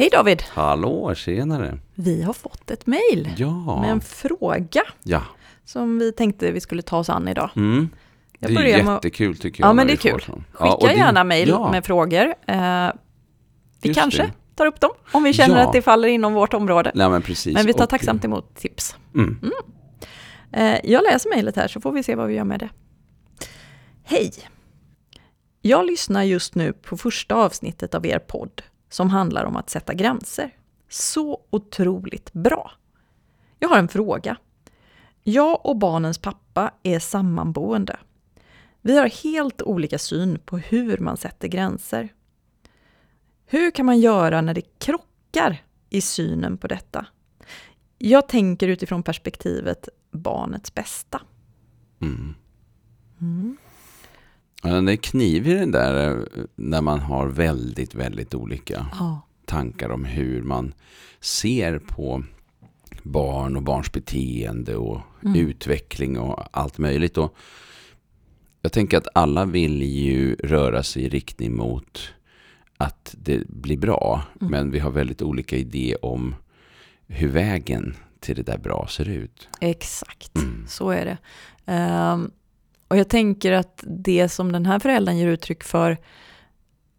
Hej David! Hallå, tjenare! Vi har fått ett mejl Ja, med en fråga ja. som vi tänkte vi skulle ta oss an idag. Mm. Det är börjar med- jättekul tycker jag. Ja, men det är kul. Skicka Ja, det- gärna mejl ja, med frågor. Eh, vi Just kanske det. tar upp dem om vi känner att det faller inom vårt område. Nej, men precis. Men vi tar tacksamt emot tips. Mm. Eh, jag läser mejlet här så får vi se vad vi gör med det. Hej! Jag lyssnar just nu på första avsnittet av er podd som handlar om att sätta gränser. Så otroligt bra! Jag har en fråga. Jag och barnens pappa är sammanboende. Vi har helt olika syn på hur man sätter gränser. Hur kan man göra när det krockar i synen på detta? Jag tänker utifrån perspektivet barnets bästa. Mm. Mm. Ja, det är knivigt det där eh, när man har väldigt, väldigt olika Ja. tankar om hur man ser på barn och barns beteende och Mm. utveckling och allt möjligt. Och jag tänker att alla vill ju röra sig i riktning mot att det blir bra. Mm. Men vi har väldigt olika idé om hur vägen till det där bra ser ut. Exakt, Mm. så är det. Ehm, och jag tänker att det som den här föräldern ger uttryck för,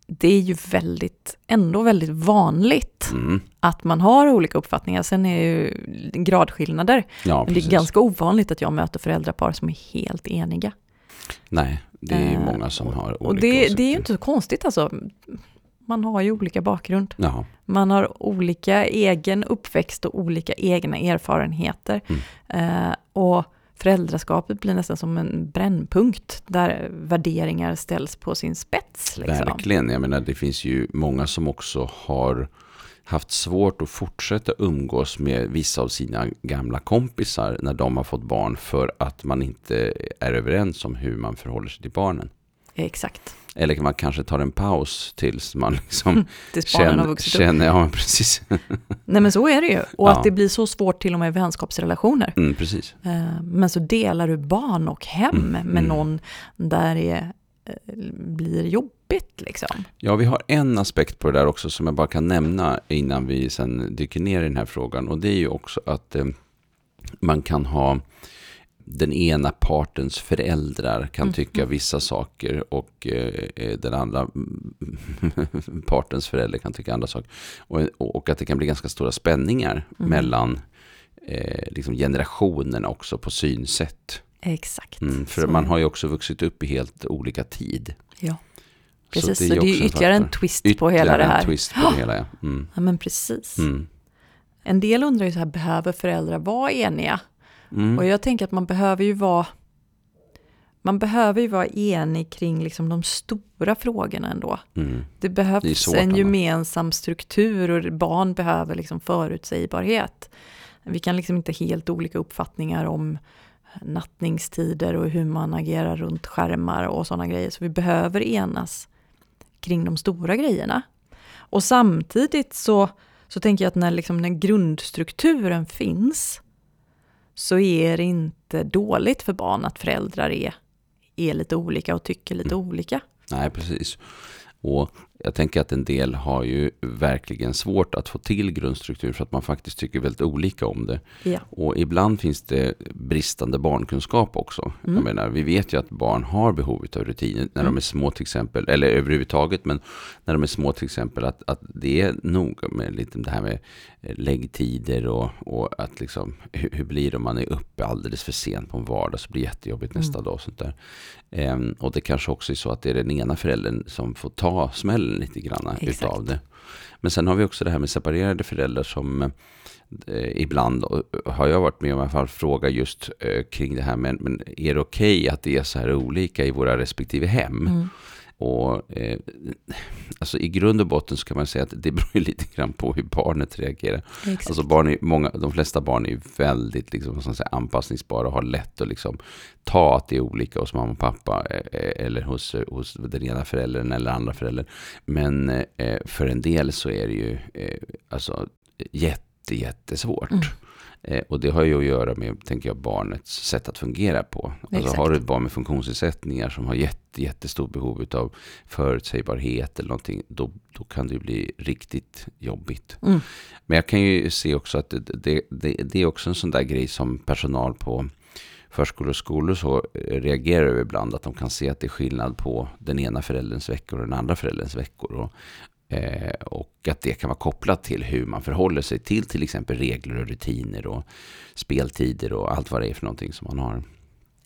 det är ju väldigt, ändå väldigt vanligt Mm. att man har olika uppfattningar. Sen är det ju gradskillnader, Ja, men det är ganska ovanligt att jag möter föräldrapar som är helt eniga. Nej, det är ju Eh, många som har olika Och det, det är ju inte så konstigt alltså. Man har ju olika bakgrund. Ja, Man har olika egen uppväxt och olika egna erfarenheter. Mm. Eh, och föräldraskapet blir nästan som en brännpunkt där värderingar ställs på sin spets. Liksom. verkligen. Jag menar, det finns ju många som också har haft svårt att fortsätta umgås med vissa av sina gamla kompisar när de har fått barn för att man inte är överens om hur man förhåller sig till barnen. Exakt. Eller man kanske tar en paus tills man liksom Tills barnen har känner, vuxit upp. känner, ja precis. Nej men så är det ju. Och Ja. att det blir så svårt till och med i vänskapsrelationer. Mm, precis. Eh, men så delar du barn och hem Mm, med mm. någon där det eh, blir jobbigt liksom. Ja, vi har en aspekt på det där också som jag bara kan nämna innan vi sen dyker ner i den här frågan. Och det är ju också att eh, man kan ha den ena partens föräldrar kan Mm. tycka vissa saker och eh, den andra partens förälder kan tycka andra saker. Och, och att det kan bli ganska stora spänningar Mm. mellan eh, liksom generationerna också på synsätt. Exakt. Mm, för Så man är har ju också vuxit upp i helt olika tid. Ja, precis. Så det är också ju ytterligare en faktor. twist på hela det Ytterligare här. en twist på det hela, ja. Mm. Ja, men precis. Mm. En del undrar ju så här, behöver föräldrar vara eniga? Mm. Och jag tänker att man behöver ju vara man behöver ju vara enig kring liksom de stora frågorna ändå. Mm. Det behövs Det svårt en gemensam struktur och barn behöver liksom förutsägbarhet. Vi kan liksom inte helt olika uppfattningar om nattningstider och hur man agerar runt skärmar och sådana grejer. Så vi behöver enas kring de stora grejerna. Och samtidigt så, så tänker jag att när, liksom, när grundstrukturen finns så är det inte dåligt för barn att föräldrar är, är lite olika och tycker lite olika. Nej, precis. Och jag tänker att en del har ju verkligen svårt att få till grundstruktur för att man faktiskt tycker väldigt olika om det. Ja. Och ibland finns det bristande barnkunskap också. Mm. Jag menar, vi vet ju att barn har behov av rutiner när Mm. de är små till exempel, eller överhuvudtaget, men när de är små till exempel, att, att det är noga med lite det här med eh, läggtider och, och att liksom, hur, hur blir det om man är uppe alldeles för sent på en vardag så blir det jättejobbigt nästa Mm. dag och sånt där. Ehm, och det kanske också är så att det är den ena föräldern som får ta smällen lite grann Exakt. utav det. Men sen har vi också det här med separerade föräldrar som eh, ibland och, har jag varit med om i alla fall fråga just eh, kring det här men, men är det okej att det är så här olika i våra respektive hem? Mm. Och eh, alltså i grund och botten så kan man säga att det beror lite grann på hur barnet reagerar. Exakt. Alltså barn är, många, de flesta barn är väldigt liksom, man säga, anpassningsbara och har lätt att liksom, ta att det är olika hos mamma och pappa eh, eller hos, hos den ena föräldern eller andra föräldern. Men eh, för en del så är det ju eh, alltså, jätte, jättesvårt. Mm. Eh, och det har ju att göra med, tänker jag, barnets sätt att fungera på. Alltså Exakt. har du ett barn med funktionsnedsättningar som har jätte, jättestort behov av förutsägbarhet eller någonting, då, då kan det ju bli riktigt jobbigt. Mm. Men jag kan ju se också att det, det, det, det är också en sån där grej som personal på förskolor och skolor så eh, reagerar över ibland att de kan se att det är skillnad på den ena förälderns veckor och den andra förälderns veckor. Och, och att det kan vara kopplat till hur man förhåller sig till till exempel regler och rutiner och speltider och allt vad det är för någonting som man har.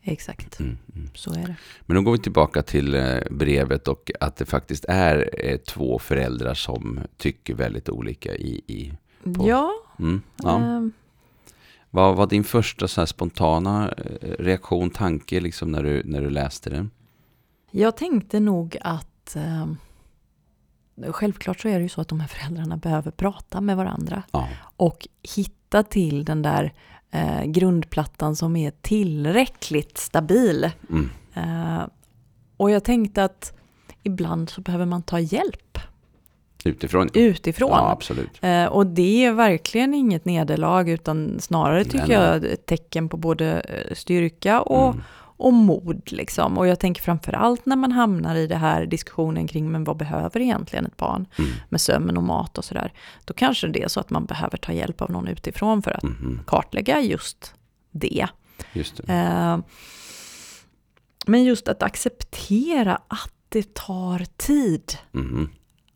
Exakt, Mm, mm. så är det. Men då går vi tillbaka till eh, brevet och att det faktiskt är eh, två föräldrar som tycker väldigt olika i... i På- Ja, mm, ja. ehm, Vad var din första så spontana eh, reaktion, tanke liksom när du, när du läste det? jag tänkte nog att ehm, självklart så är det ju så att de här föräldrarna behöver prata med varandra Ja. och hitta till den där eh, grundplattan som är tillräckligt stabil. Mm. Eh, och jag tänkte att ibland så behöver man ta hjälp Utifrån? utifrån. Ja, absolut. Eh, och det är verkligen inget nederlag utan snarare tycker Nej, jag ett tecken på både eh, styrka och, Mm. Och mod. Liksom. Och jag tänker framförallt när man hamnar i det här diskussionen kring men vad behöver egentligen ett barn Mm. med sömn och mat och sådär. Då kanske det är så att man behöver ta hjälp av någon utifrån för att Mhm. kartlägga just det. Just det. Eh, men just att acceptera att det tar tid Mhm.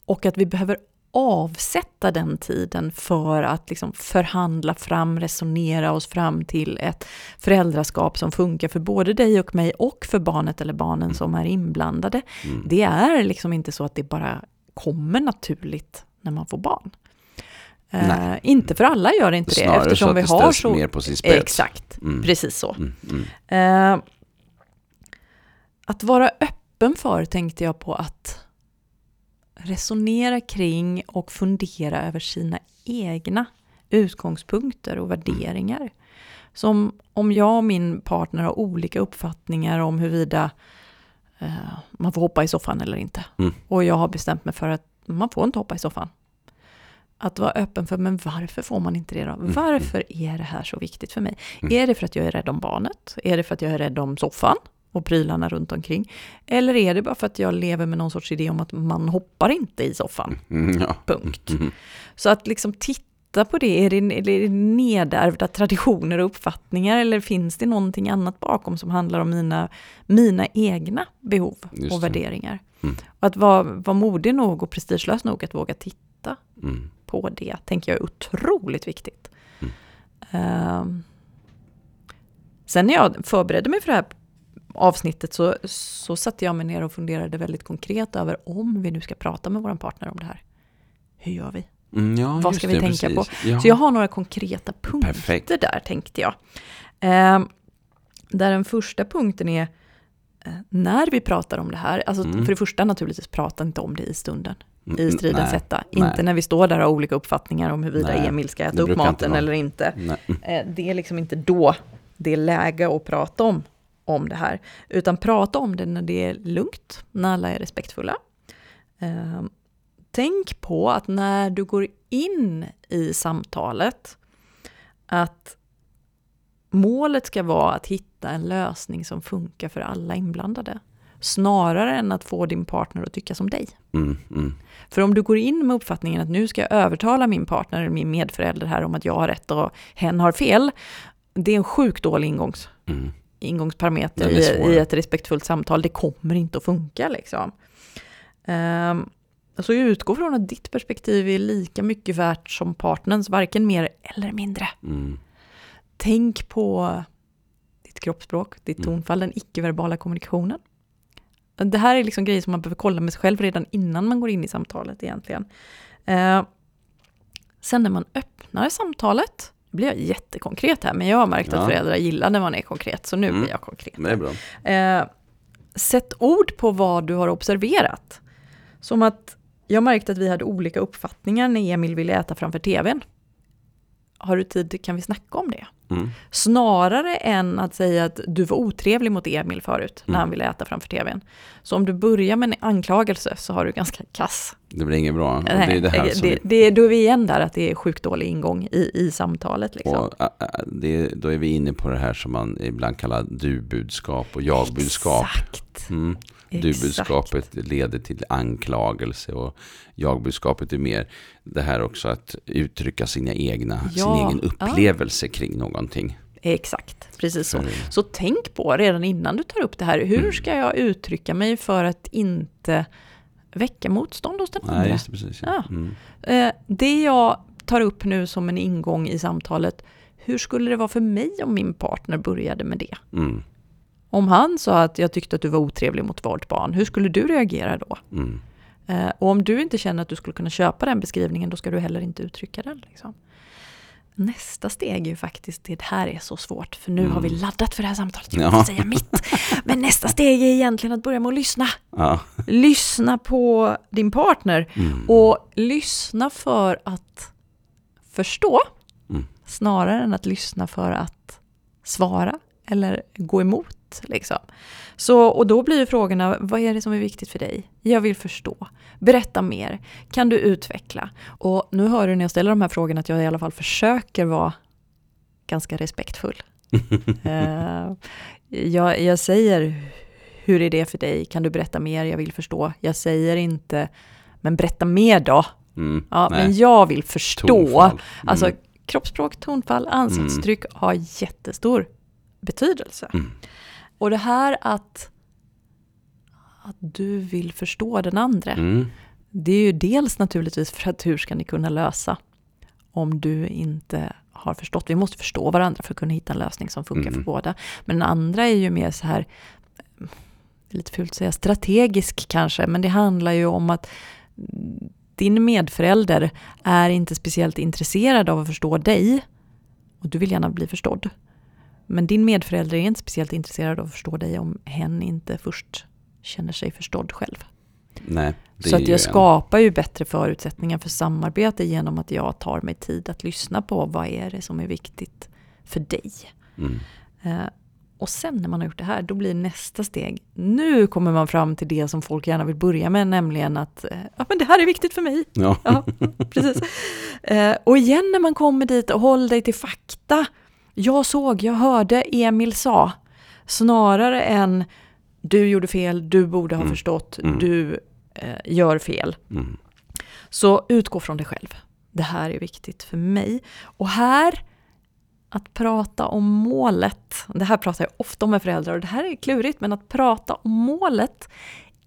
och att vi behöver avsätta den tiden för att liksom förhandla fram, resonera oss fram till ett föräldraskap som funkar för både dig och mig och för barnet eller barnen som är inblandade. Mm. Det är liksom inte så att det bara kommer naturligt när man får barn. Nej. inte för alla gör det inte det, Snarare eftersom så att vi det har ställs så... mer på sin spets. Exakt, Mm. precis så. Mm. Mm. Eh, att vara öppen för tänkte jag på att resonera kring och fundera över sina egna utgångspunkter och värderingar. Som om jag och min partner har olika uppfattningar om huruvida eh, man får hoppa i soffan eller inte. Mm. Och jag har bestämt mig för att man får inte hoppa i soffan. Att vara öppen för, men varför får man inte det då? Varför är det här så viktigt för mig? Mm. Är det för att jag är rädd om barnet? Är det för att jag är rädd om soffan och prylarna runt omkring? Eller är det bara för att jag lever med någon sorts idé om att man hoppar inte i soffan? Mm. Ja. Punkt. Mhm. Så att liksom titta på det, är det, är det nedärvda traditioner och uppfattningar eller finns det någonting annat bakom som handlar om mina, mina egna behov Just och det. värderingar? Mm. Och att vara, vara modig nog och prestigelös nog att våga titta Mm. på det, tänker jag är otroligt viktigt. Mm. Ehm, sen när jag förberedde mig för det här avsnittet så, så satte jag mig ner och funderade väldigt konkret över om vi nu ska prata med vår partner om det här. Hur gör vi? Mm, ja, Vad ska vi det, tänka på? precis. Ja. Så jag har några konkreta punkter Perfekt. där tänkte jag. Ehm, där den första punkten är eh, när vi pratar om det här, alltså Mm. för det första naturligtvis prata inte om det i stunden, Mm, i stridens hetta. Inte när vi står där och har olika uppfattningar om huruvida Nej, Emil ska äta upp inte maten vara. eller inte. Nej. Eh, Det är liksom inte då det är läge att prata om, om det här. Utan prata om det när det är lugnt, när alla är respektfulla. Eh, Tänk på att när du går in i samtalet, att målet ska vara att hitta en lösning som funkar för alla inblandade. Snarare än att få din partner att tycka som dig. Mm, mm. För om du går in med uppfattningen att nu ska jag övertala min partner eller min medförälder här om att jag har rätt och hen har fel. Det är en sjukt dålig ingångs, Mm. Ingångsparameter är i, ett respektfullt samtal. Det kommer inte att funka liksom. Um, så utgå från att ditt perspektiv är lika mycket värt som partners, varken mer eller mindre. Mm. Tänk på ditt kroppsspråk, ditt Mm. tonfall, den icke-verbala kommunikationen. Det här är liksom grejer som man behöver kolla med sig själv redan innan man går in i samtalet egentligen. Eh, sen när man öppnar samtalet, blir jag jättekonkret här, men jag har märkt Ja. att föräldrar gillar när man är konkret, så nu Mm. blir jag konkret. Det är bra. Eh, sätt ord på vad du har observerat. Som att jag märkte att vi hade olika uppfattningar när Emil ville äta framför tvn. Har du tid, kan vi snacka om det? Mm. Snarare än att säga att du var otrevlig mot Emil förut när Mm. han ville äta framför tvn. Så om du börjar med en anklagelse så har du ganska kass. Det blir inget bra. Nej, det är det här det, det, då är vi igen där att det är sjukt dålig ingång i, i samtalet. Liksom. Och, ä, ä, det, då är vi inne på det här som man ibland kallar du-budskap och jag-budskap. Exakt. Mm. Du-budskapet leder till anklagelse och jag-budskapet är mer det här också att uttrycka sina egna, sin Ja, egen upplevelse kring någonting. Exakt, precis så. Så tänk på redan innan du tar upp det här, hur Mm. ska jag uttrycka mig för att inte väcka motstånd hos den Nej, andra? just det, precis. Ja. Mm. Eh, det jag tar upp nu som en ingång i samtalet, hur skulle det vara för mig om min partner började med det? Mm. Om han sa att jag tyckte att du var otrevlig mot vårt barn, hur skulle du reagera då? Mm. Eh, och om du inte känner att du skulle kunna köpa den beskrivningen, då ska du heller inte uttrycka den. Liksom. Nästa steg är ju faktiskt, det här är så svårt, för nu har vi laddat för det här samtalet, jag Ja. säga mitt. Men nästa steg är egentligen att börja med att lyssna. Ja. Lyssna på din partner Mm. och lyssna för att förstå, Mm. snarare än att lyssna för att svara eller gå emot. Liksom. Så, och då blir ju frågorna, vad är det som är viktigt för dig? Jag vill förstå. Berätta mer. Kan du utveckla? Och nu hör du när jag ställer de här frågorna att jag i alla fall försöker vara ganska respektfull. Eh, jag, jag säger, hur är det för dig? Kan du berätta mer? Jag vill förstå. Jag säger inte, men berätta mer då. Mm. Ja, Nej. men jag vill förstå. Tonfall. Mm. Alltså kroppsspråk, tonfall, ansiktstryck har jättestor betydelse. Mm. Och det här att, att du vill förstå den andra, Mm. det är ju dels naturligtvis för att hur ska ni kunna lösa om du inte har förstått. Vi måste förstå varandra för att kunna hitta en lösning som funkar Mm. för båda. Men den andra är ju mer så här, det är lite fult att säga strategisk kanske, men det handlar ju om att din medförälder är inte speciellt intresserad av att förstå dig och du vill gärna bli förstådd. Men din medförälder är inte speciellt intresserad av att förstå dig om hen inte först känner sig förstådd själv. Nej, Så att jag en- skapar ju bättre förutsättningar för samarbete genom att jag tar mig tid att lyssna på vad är det som är viktigt för dig. Mm. Eh, och sen när man har gjort det här, då blir nästa steg, nu kommer man fram till det som folk gärna vill börja med, nämligen att eh, ja, men det här är viktigt för mig. Ja. Ja, precis. Eh, och igen när man kommer dit, och håll dig till fakta. Jag såg, jag hörde, Emil sa. Snarare än du gjorde fel, du borde ha Mm. förstått, Mm. du eh, gör fel. Mm. Så utgå från dig själv. Det här är viktigt för mig. Och här, att prata om målet. Det här pratar jag ofta om med föräldrar och det här är klurigt, men att prata om målet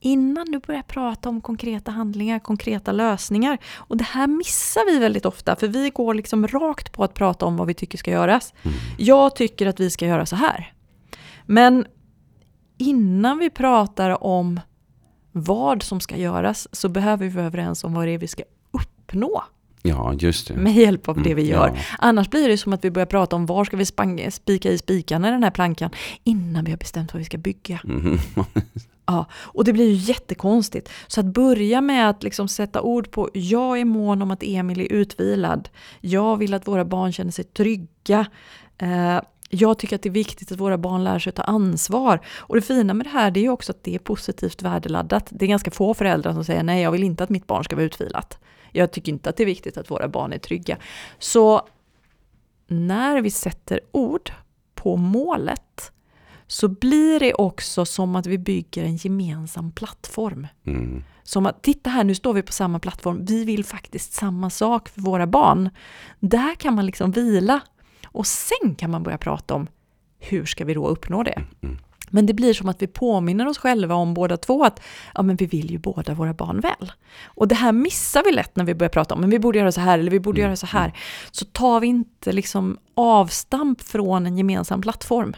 innan du börjar prata om konkreta handlingar, konkreta lösningar. Och det här missar vi väldigt ofta, för vi går liksom rakt på att prata om vad vi tycker ska göras. Mm. Jag tycker att vi ska göra så här. Men innan vi pratar om vad som ska göras så behöver vi vara överens om vad det är vi ska uppnå ja, just det. med hjälp av det Mm, vi gör. ja. Annars blir det som att vi börjar prata om var ska vi spika i spikarna i den här plankan innan vi har bestämt vad vi ska bygga. Mhm. Ja, och det blir ju jättekonstigt. Så att börja med att liksom sätta ord på, jag är mån om att Emil är utvilad. Jag vill att våra barn känner sig trygga. Eh, jag tycker att det är viktigt att våra barn lär sig att ta ansvar. Och det fina med det här det är ju också att det är positivt värdeladdat. Det är ganska få föräldrar som säger nej, jag vill inte att mitt barn ska vara utvilat. Jag tycker inte att det är viktigt att våra barn är trygga. Så när vi sätter ord på målet så blir det också som att vi bygger en gemensam plattform. Mm. Som att, titta här, nu står vi på samma plattform, vi vill faktiskt samma sak för våra barn. Där kan man liksom vila och sen kan man börja prata om hur ska vi då uppnå det. Mm. Men det blir som att vi påminner oss själva om båda två att ja, men vi vill ju båda våra barn väl. Och det här missar vi lätt när vi börjar prata om men vi borde göra så här eller vi borde Mm. göra så här. Så tar vi inte liksom avstamp från en gemensam plattform.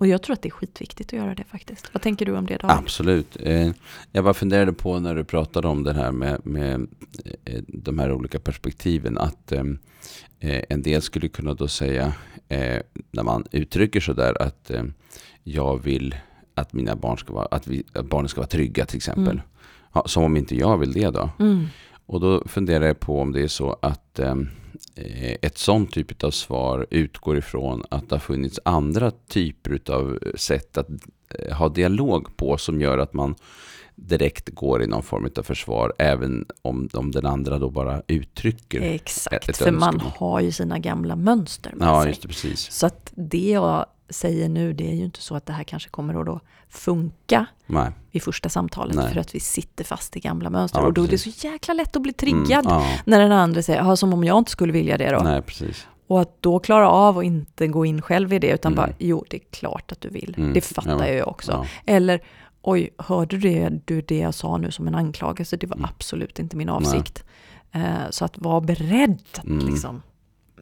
Och jag tror att det är skitviktigt att göra det faktiskt. Vad tänker du om det David? Absolut. Eh, jag bara funderade på när du pratade om det här med, med eh, de här olika perspektiven att eh, en del skulle kunna då säga när man uttrycker sådär att jag vill att mina barn ska vara, att, vi, att barnen ska vara trygga till exempel. Mm. Ja, som om inte jag vill det då. Mm. Och då funderar jag på om det är så att eh, ett sånt typ av svar utgår ifrån att det har funnits andra typer av sätt att eh, ha dialog på som gör att man direkt går i någon form av försvar, även om, om den andra då bara uttrycker Exakt, ett, ett för man har ju sina gamla mönster med ja, sig. Just det, precis. Så att det jag säger nu, det är ju inte så att det här kanske kommer att då funka Nej. vid första samtalet Nej. för att vi sitter fast i gamla mönster. Ja, och då precis. är det så jäkla lätt att bli triggad mm, ja. när den andra säger, som om jag inte skulle vilja det då. Nej, precis. Och att då klara av att inte gå in själv i det, utan mm. bara, jo, det är klart att du vill. Mm. Det fattar ja, jag också. Eller, oj, hörde du det, du det jag sa nu som en anklagelse? Det var mm. absolut inte min avsikt. Eh, så att vara beredd att mm. liksom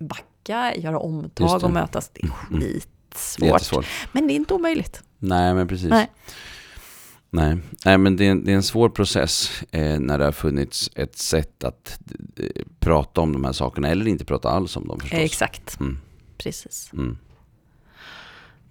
backa, göra omtag och mötas, det är mm. skit jättesvårt. Men det är inte omöjligt. Nej, men precis. Nej. Nej, Nej men det är, en, det är en svår process eh, när det har funnits ett sätt att eh, prata om de här sakerna eller inte prata alls om dem förstås. Exakt, mm. precis. Mm.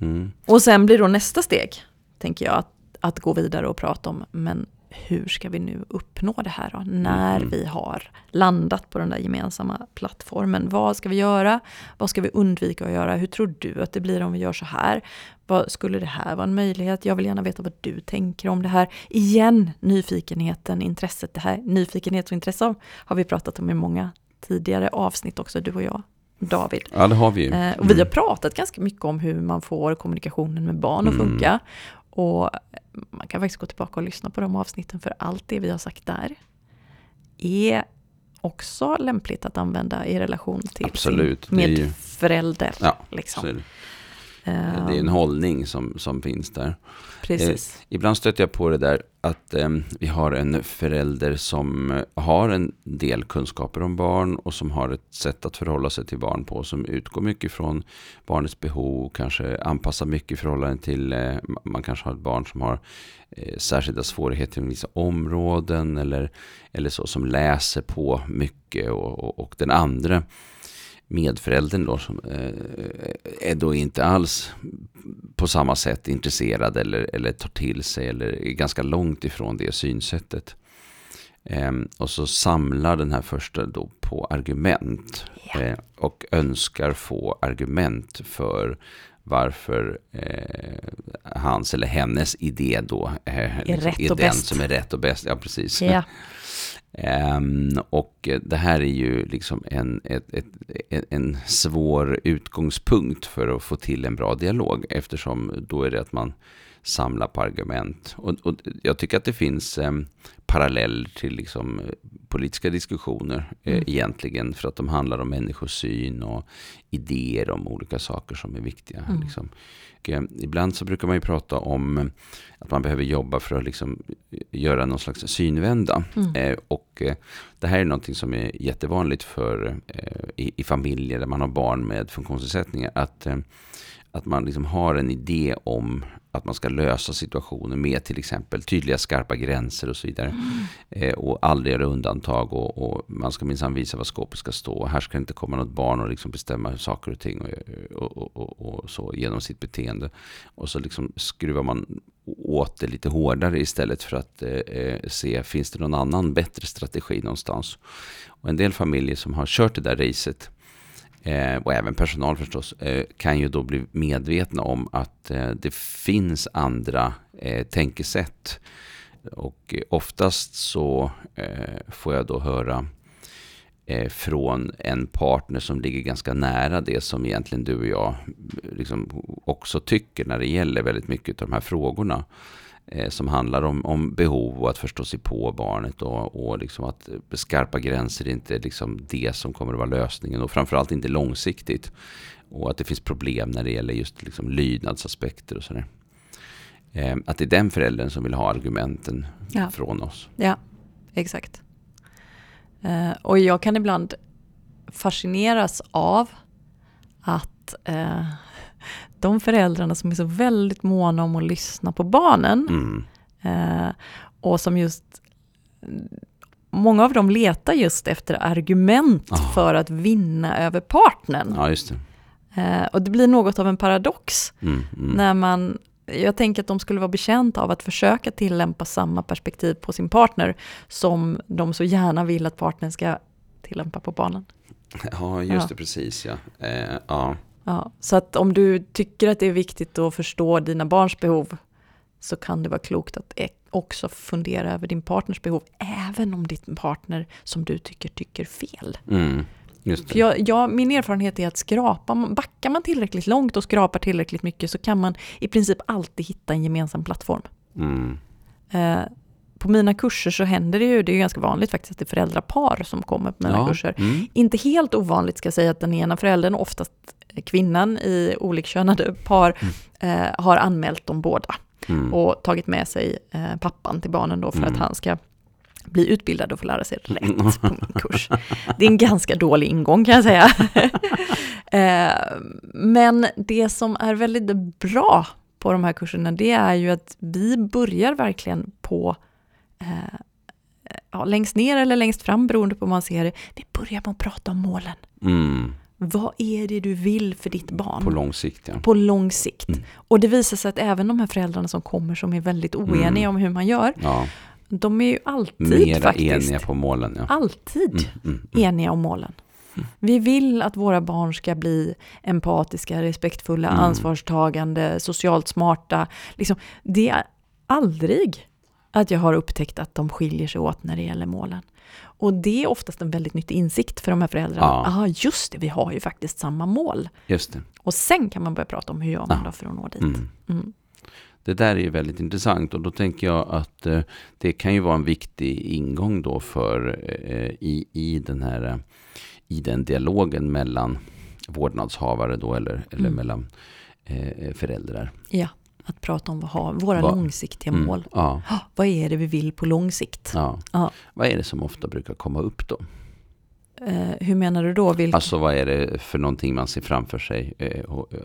Mm. Och sen blir då nästa steg, tänker jag, att, att gå vidare och prata om, men hur ska vi nu uppnå det här då? När mm. vi har landat på den där gemensamma plattformen. Vad ska vi göra? Vad ska vi undvika att göra? Hur tror du att det blir om vi gör så här? Vad, skulle det här vara en möjlighet? Jag vill gärna veta vad du tänker om det här. Igen, nyfikenheten, intresset. Det här nyfikenhet och intresse har vi pratat om i många tidigare avsnitt också, du och jag. David. Ja, det har vi. Mm. och vi har mm. pratat ganska mycket om hur man får kommunikationen med barn att mm. funka. Och man kan faktiskt gå tillbaka och lyssna på de avsnitten för allt det vi har sagt där är också lämpligt att använda i relation till Absolut. sin medförälder. Ja, liksom. Det är en hållning som, som finns där. Precis. Eh, ibland stöter jag på det där att eh, vi har en förälder som har en del kunskaper om barn och som har ett sätt att förhålla sig till barn på som utgår mycket från barnets behov, kanske anpassar mycket i förhållande till, eh, man kanske har ett barn som har eh, särskilda svårigheter i vissa områden eller, eller så, som läser på mycket och, och, och den andra medföräldern då som eh, är då inte alls på samma sätt intresserad eller, eller tar till sig eller är ganska långt ifrån det synsättet. Eh, och så samlar den här första då på argument eh, och önskar få argument för varför eh, hans eller hennes idé då eh, är, liksom, är den bäst. som är rätt och bäst. Ja, precis. Ja. Um, och det här är ju liksom en, ett, ett, en svår utgångspunkt för att få till en bra dialog eftersom då är det att man samlar på argument. Och, och jag tycker att det finns um, paralleller till liksom, politiska diskussioner eh, mm. egentligen för att de handlar om människosyn och idéer om olika saker som är viktiga. Mm. Liksom. Och, eh, ibland så brukar man ju prata om att man behöver jobba för att liksom göra någon slags synvända. Mm. Eh, och eh, det här är någonting som är jättevanligt för, eh, i, i, familjer där man har barn med funktionsnedsättningar. Att, eh, att man liksom har en idé om att man ska lösa situationen med till exempel tydliga skarpa gränser och så vidare. Mm. Eh, och aldrig göra undantag och, och man ska minsann visa vad skåpet ska stå. Här ska inte komma något barn och liksom bestämma saker och ting och, och, och, och, så genom sitt beteende. Och så liksom skruvar man åt det lite hårdare istället för att eh, eh, se, finns det någon annan bättre strategi någonstans? Och en del familjer som har kört det där racet eh, och även personal förstås, eh, kan ju då bli medvetna om att eh, det finns andra eh, tänkesätt. Och oftast så eh, får jag då höra eh, från en partner som ligger ganska nära det som egentligen du och jag liksom också tycker när det gäller väldigt mycket av de här frågorna. Eh, som handlar om, om behov och att förstå sig på barnet och, och liksom att skarpa gränser är inte liksom det som kommer att vara lösningen och framförallt inte långsiktigt. Och att det finns problem när det gäller just liksom lydnadsaspekter och sådär. Eh, att det är den föräldern som vill ha argumenten ja. från oss. Ja, exakt. Eh, och jag kan ibland fascineras av att eh, de föräldrarna som är så väldigt måna om att lyssna på barnen mm. eh, och som just Många av dem letar just efter argument oh. för att vinna över partnern. Ja, just det. Eh, och det blir något av en paradox mm, mm. när man jag tänker att de skulle vara betjänta av att försöka tillämpa samma perspektiv på sin partner som de så gärna vill att partnern ska tillämpa på barnen. Ja, just ja. det, precis ja. Eh, ja. Ja. Så att om du tycker att det är viktigt att förstå dina barns behov så kan det vara klokt att e- också fundera över din partners behov, även om din partner som du tycker tycker fel. Mm. För jag, jag, min erfarenhet är att skrapa, backar man tillräckligt långt och skrapar tillräckligt mycket så kan man i princip alltid hitta en gemensam plattform. Mm. Eh, på mina kurser så händer det ju, det är ganska vanligt faktiskt, att det är föräldrapar som kommer på mina ja. kurser. Mm. Inte helt ovanligt ska jag säga att den ena föräldern, oftast kvinnan i olikkönade par, mm. eh, har anmält dem båda. Mm. Och tagit med sig eh, pappan till barnen då för att mm. han ska bli utbildad och få lära sig rätt på min kurs. Det är en ganska dålig ingång kan jag säga. Eh, men det som är väldigt bra på de här kurserna, det är ju att vi börjar verkligen på eh, ja, längst ner eller längst fram beroende på hur man ser det. Vi börjar med att prata om målen. Mm. Vad är det du vill för ditt barn? På lång sikt, ja. På lång sikt. Mm. Och det visar sig att även de här föräldrarna som kommer som är väldigt oeniga mm. om hur man gör, ja. de är ju alltid Mera faktiskt. eniga på målen, ja. Alltid Mm, mm, mm. eniga om målen. Vi vill att våra barn ska bli empatiska, respektfulla, ansvarstagande, socialt smarta. Liksom, det är aldrig att jag har upptäckt att de skiljer sig åt när det gäller målen. Och det är oftast en väldigt nyttig insikt för de här föräldrarna. Ja. Aha, just det, vi har ju faktiskt samma mål. Just det. Och sen kan man börja prata om hur gör man Ja. då för att nå dit. Mm. Mm. Det där är ju väldigt intressant och då tänker jag att eh, det kan ju vara en viktig ingång då för eh, i, i den här eh, i den dialogen mellan vårdnadshavare då eller, eller Mm. mellan eh, föräldrar. Ja, att prata om vad våra Vad- långsiktiga Mm, mål. Ja, Vad är det vi vill på lång sikt? ja. Ja. Vad är det som ofta brukar komma upp då? Eh, hur menar du då? Vilka? Alltså vad är det för någonting man ser framför sig? Eh,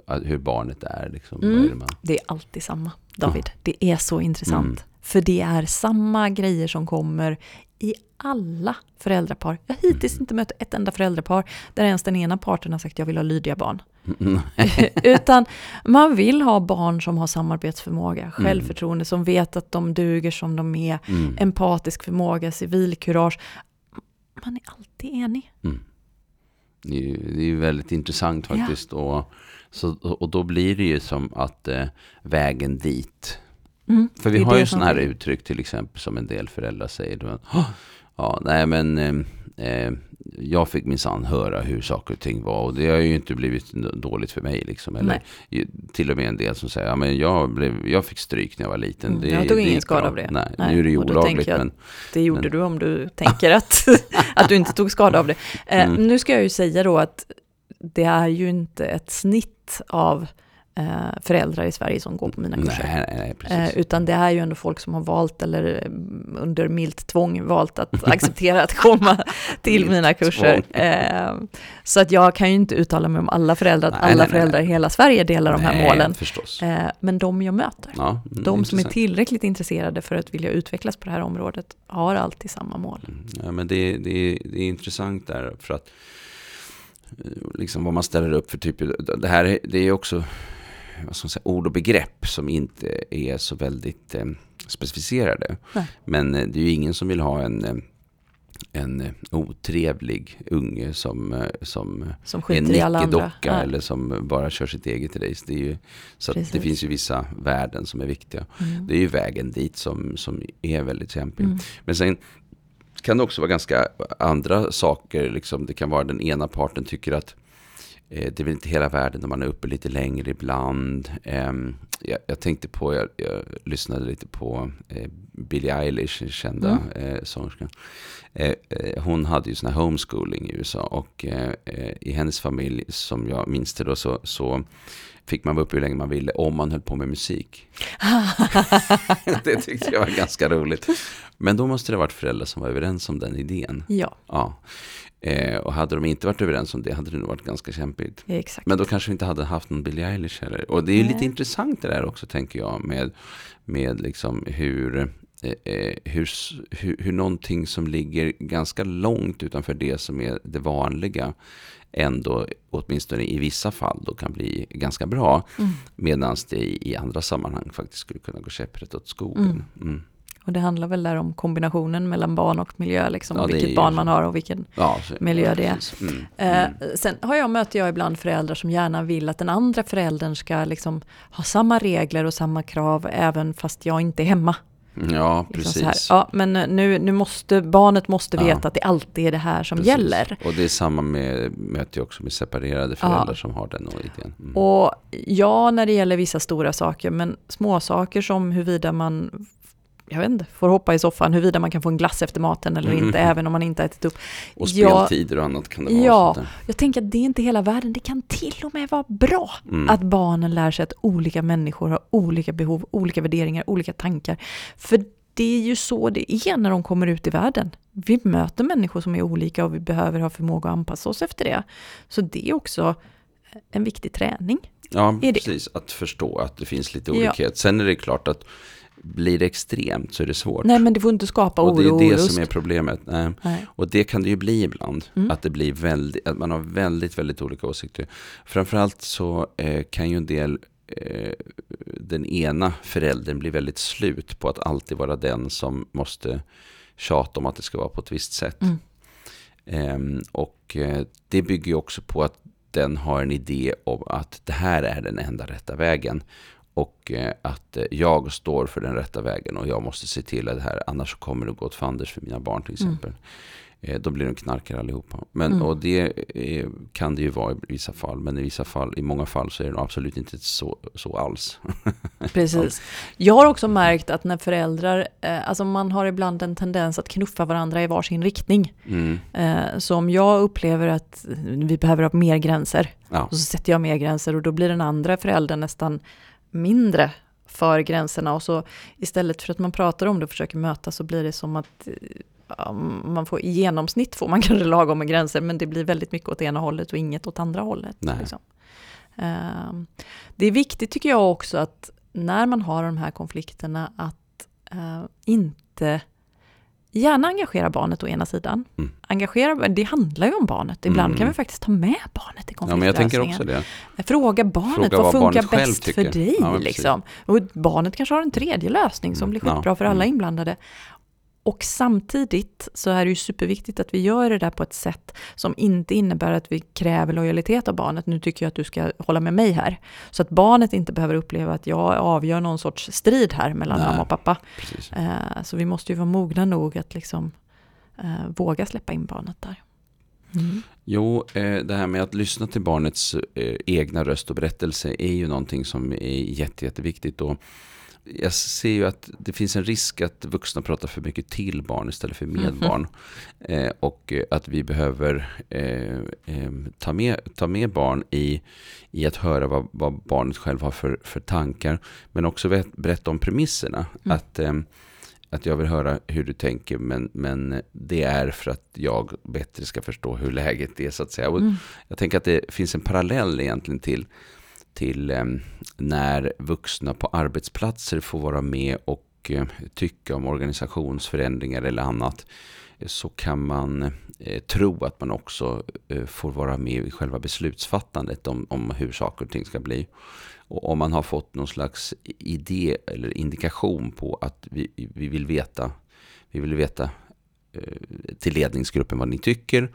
eh, hur barnet är liksom? Mm. Är det man... Det är alltid samma, David. Det är så intressant. Mm. För det är samma grejer som kommer i alla föräldrapar. Jag har hittills Mm. inte mött ett enda föräldrapar där ens den ena parten har sagt jag vill ha lydiga barn. Mm. Utan man vill ha barn som har samarbetsförmåga, självförtroende, som vet att de duger som de är, Mm. empatisk förmåga, civilkurage. Man är alltid enig. Mm. Det är ju det är väldigt intressant Ja. faktiskt. Och, så, och då blir det ju som att eh, vägen dit. Mm, För vi har ju sådana här uttryck till exempel som en del föräldrar säger. "Åh, ja, nej men eh, eh, jag fick minsann höra hur saker och ting var och det har ju inte blivit dåligt för mig. Liksom. Eller till och med en del som säger, ja men jag, blev, jag fick stryk när jag var liten. Mm, det, jag tog det ingen skada bra." av det. Nej, Nej, nu är det ju olagligt. Men, Det gjorde Men- du om du tänker att, att du inte tog skada av det. Eh, Mm. Nu ska jag ju säga då att det är ju inte ett snitt av föräldrar i Sverige som går på mina kurser. nej, nej. Eh, utan det är ju ändå folk som har valt, eller mm, under milt tvång valt att acceptera att komma till mina kurser. tvång. Eh, så att jag kan ju inte uttala mig om alla föräldrar, att alla nej, föräldrar i hela Sverige delar de här målen. förstås. Eh, men de jag möter, Ja, mm, de som är intressant. tillräckligt intresserade för att vilja utvecklas på det här området, har alltid samma mål. Mm, Ja, men det, det, det är intressant där för att eh, liksom vad man ställer upp för typ, det här är- det är också vad ska man säga, ord och begrepp som inte är så väldigt eh, specificerade. Nej. Men eh, det är ju ingen som vill ha en, eh, en eh, otrevlig unge som, som Som en alla andra. nickedocka eller som bara kör sitt eget race. Det är ju, så det finns ju vissa värden som är viktiga. Mm. Det är ju vägen dit som, som är väldigt kämpig. Mm. Men sen kan det också vara ganska andra saker. Liksom. Det kan vara den ena parten tycker att det är väl inte hela världen när man är uppe lite längre ibland. Ehm, jag, jag tänkte på, jag, jag lyssnade lite på eh, Billie Eilish, kända Mm. eh, sångerskan. Eh, eh, hon hade ju sån här homeschooling i USA och eh, eh, i hennes familj, som jag minns det då, så, så fick man vara uppe hur länge man ville om man höll på med musik. det tyckte jag var ganska roligt. Men då måste det ha varit föräldrar som var överens om den idén. Ja, Ja. Eh, och hade de inte varit överens om det hade det nog varit ganska kämpigt. exakt. Men då kanske vi inte hade haft någon Billie Eilish heller. Och det är ju lite Nej. intressant det där också tänker jag med, med liksom hur, eh, eh, hur, hur, hur någonting som ligger ganska långt utanför det som är det vanliga ändå, åtminstone i vissa fall, då kan bli ganska bra. Mm. Medan det i, i andra sammanhang faktiskt skulle kunna gå käpprätt åt skogen. Mm. Mm. Och det handlar väl där om kombinationen mellan barn och miljö, liksom, Ja, och vilket barn man har och vilken Ja, Miljö det är. Mm. Eh, Mm. sen har jag, möter jag ibland föräldrar som gärna vill att den andra föräldern ska liksom ha samma regler och samma krav även fast jag inte är hemma. Ja, Liksom precis. Ja, men nu, nu måste barnet måste Ja. veta att det alltid är det här som Precis. gäller. Och det är samma med, möter jag också med separerade föräldrar som har den idén. Mm. Och ja, när det gäller vissa stora saker, men små saker som huruvida man jag vet inte, får hoppa i soffan, huruvida man kan få en glass efter maten eller Mm. inte, även om man inte ätit upp. och ja, speltider och annat kan det vara. Ja, jag tänker att det är inte hela världen. Det kan till och med vara bra Mm. att barnen lär sig att olika människor har olika behov, olika värderingar, olika tankar. För det är ju så det är när de kommer ut i världen. Vi möter människor som är olika och vi behöver ha förmåga att anpassa oss efter det. Så det är också en viktig träning. Ja, precis. Att förstå att det finns lite Ja. olikhet. Sen är det klart att blir det extremt så är det svårt. Nej, men det får inte skapa och det oro och är det som är problemet. Nej. Nej. Och det kan det ju bli ibland. Mm. Att, det blir väldigt, att man har väldigt, väldigt olika åsikter. Framförallt så eh, kan ju en del, eh, den ena föräldern bli väldigt slut på att alltid vara den som måste tjata om att det ska vara på ett visst sätt. Mm. Ehm, och eh, det bygger ju också på att den har en idé om att det här är den enda rätta vägen. Och eh, att eh, jag står för den rätta vägen och jag måste se till att det här, annars kommer det gå åt fanders för mina barn till Mm. exempel. Eh, Då blir de knarkare allihopa. Men, Mm. Och det kan det ju vara i vissa fall, men i vissa fall, i många fall så är det absolut inte så, så alls. Precis. Jag har också märkt att när föräldrar, alltså man har ibland en tendens att knuffa varandra i varsin riktning. Mm. Så om jag upplever att vi behöver ha mer gränser, Ja. så sätter jag mer gränser och då blir den andra föräldern nästan mindre för gränserna. Och så istället för att man pratar om det och försöker mötas så blir det som att eh, ja, man får, i genomsnitt får man kanske lagom med gränser, men det blir väldigt mycket åt ena hållet och inget åt andra hållet. Liksom. Eh, Det är viktigt tycker jag också att när man har de här konflikterna att eh, inte gärna engagera barnet å ena sidan. Mm. Engagera, det handlar ju om barnet. Ibland Mm. kan vi faktiskt ta med barnet i ja, konfliktlösningen. det. Fråga barnet, Fråga vad vad funkar barnet bäst för dig? Ja, liksom? Och barnet kanske har en tredje lösning som Mm, blir ja, skitbra för alla mm. inblandade. Och samtidigt så är det ju superviktigt att vi gör det där på ett sätt som inte innebär att vi kräver lojalitet av barnet. Nu tycker jag att du ska hålla med mig här. Så att barnet inte behöver uppleva att jag avgör någon sorts strid här mellan Nej. mamma och pappa. Precis. Eh, Så vi måste ju vara mogna nog att liksom eh, våga släppa in barnet där. Mm. Jo, eh, det här med att lyssna till barnets egna röst och berättelse är ju någonting som är jätte, jätteviktigt. Och jag ser ju att det finns en risk att vuxna pratar för mycket till barn istället för med Mhm. barn. Eh, och eh, att vi behöver eh, eh, ta, med, ta med barn i, i att höra vad, vad barnet själv har för, för tankar. Men också vet- berätta om premisserna. Mm. Att, att jag vill höra hur du tänker men, men det är för att jag bättre ska förstå hur läget är så att säga. Och Mm. jag tänker att det finns en parallell egentligen till, till eh, när vuxna på arbetsplatser får vara med och eh, tycka om organisationsförändringar eller annat. Så kan man eh, tro att man också eh, får vara med i själva beslutsfattandet om, om hur saker och ting ska bli. Och om man har fått någon slags idé eller indikation på att vi, vi vill veta, vi vill veta till ledningsgruppen vad ni tycker.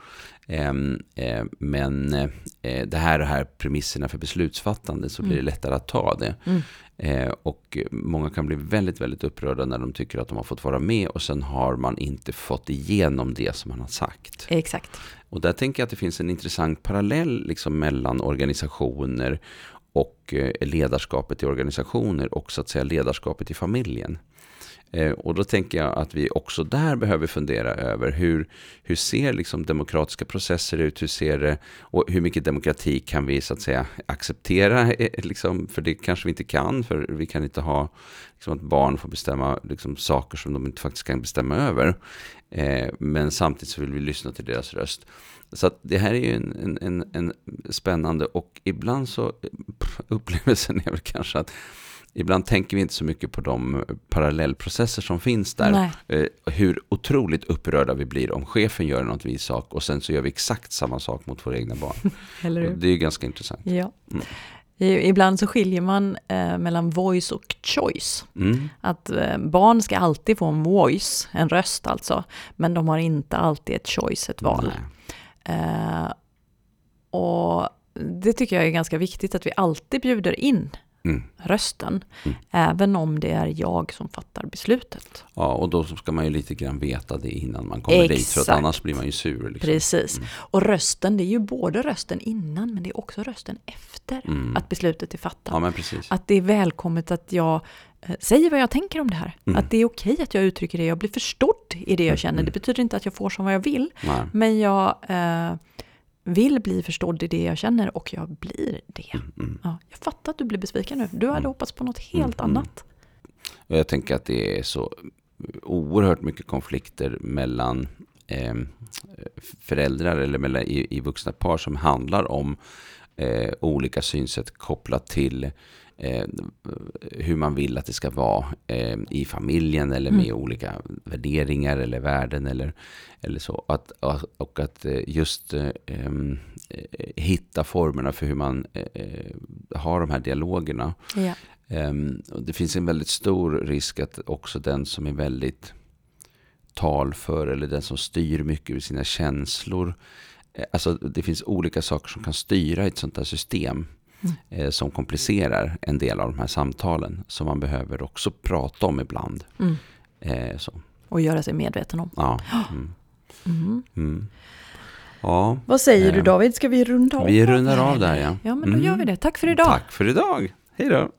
Ehm, eh, Men eh, det här och här premisserna för beslutsfattande så blir det Mm. lättare att ta det. Mm. Eh, Och många kan bli väldigt, väldigt upprörda när de tycker att de har fått vara med och sen har man inte fått igenom det som man har sagt. Exakt. Och där tänker jag att det finns en intressant parallell liksom mellan organisationer och eh, ledarskapet i organisationer och så att säga ledarskapet i familjen. Eh, och då tänker jag att vi också där behöver fundera över hur, hur ser liksom demokratiska processer ut, hur ser det, och hur mycket demokrati kan vi så att säga acceptera, eh, eh, liksom, för det kanske vi inte kan, för vi kan inte ha liksom, att barn får bestämma liksom, saker som de inte faktiskt kan bestämma över. Eh, men samtidigt så vill vi lyssna till deras röst. Så att det här är ju en, en, en, en spännande och ibland så pff, upplevelsen är väl kanske att ibland tänker vi inte så mycket på de parallellprocesser som finns där. Nej. Eh, hur otroligt upprörda vi blir om chefen gör något vis sak och sen så gör vi exakt samma sak mot våra egna barn. Det är ju ganska intressant. Ja. Mm. Ibland så skiljer man eh, mellan voice och choice. Mm. Att eh, barn ska alltid få en voice, en röst alltså, men de har inte alltid ett choice, ett val. Eh, och det tycker jag är ganska viktigt att vi alltid bjuder in Mm. rösten, Mm. även om det är jag som fattar beslutet. Ja, och då ska man ju lite grann veta det innan man kommer dit, för att Exakt. annars blir man ju sur. Liksom. Precis. Mm. Och rösten, det är ju både rösten innan, men det är också rösten efter Mm. att beslutet är fattat. Ja, men precis. Att det är välkommet att jag eh, säger vad jag tänker om det här. Mm. Att det är okej att jag uttrycker det, jag blir förstådd i det jag känner. Det betyder inte att jag får som vad jag vill, Nej. men jag eh, vill bli förstådd i det jag känner och jag blir det. Mm. Ja, jag fattar att du blir besviken nu. Du hade Mm. hoppats på något helt Mm. annat. Och jag tänker att det är så oerhört mycket konflikter mellan eh, föräldrar eller mellan, i, i vuxna par som handlar om eh, olika synsätt kopplat till eh, hur man vill att det ska vara eh, i familjen eller med Mm. olika värderingar eller värden eller, eller så. Att, och att eh, just eh, eh, hitta formerna för hur man eh, har de här dialogerna. Ja. Det finns en väldigt stor risk att också den som är väldigt talför eller den som styr mycket över sina känslor. Alltså det finns olika saker som kan styra ett sånt här system Mm. eh, som komplicerar en del av de här samtalen som man behöver också prata om ibland. Mm. Eh. Och göra sig medveten om. Ja. Mm. Mm. Mm. ja, Vad säger du Eh, David, ska vi runda av? vi rundar av där ja. Ja, men då Mm. gör vi det. Tack för idag. Tack för idag. Hej då.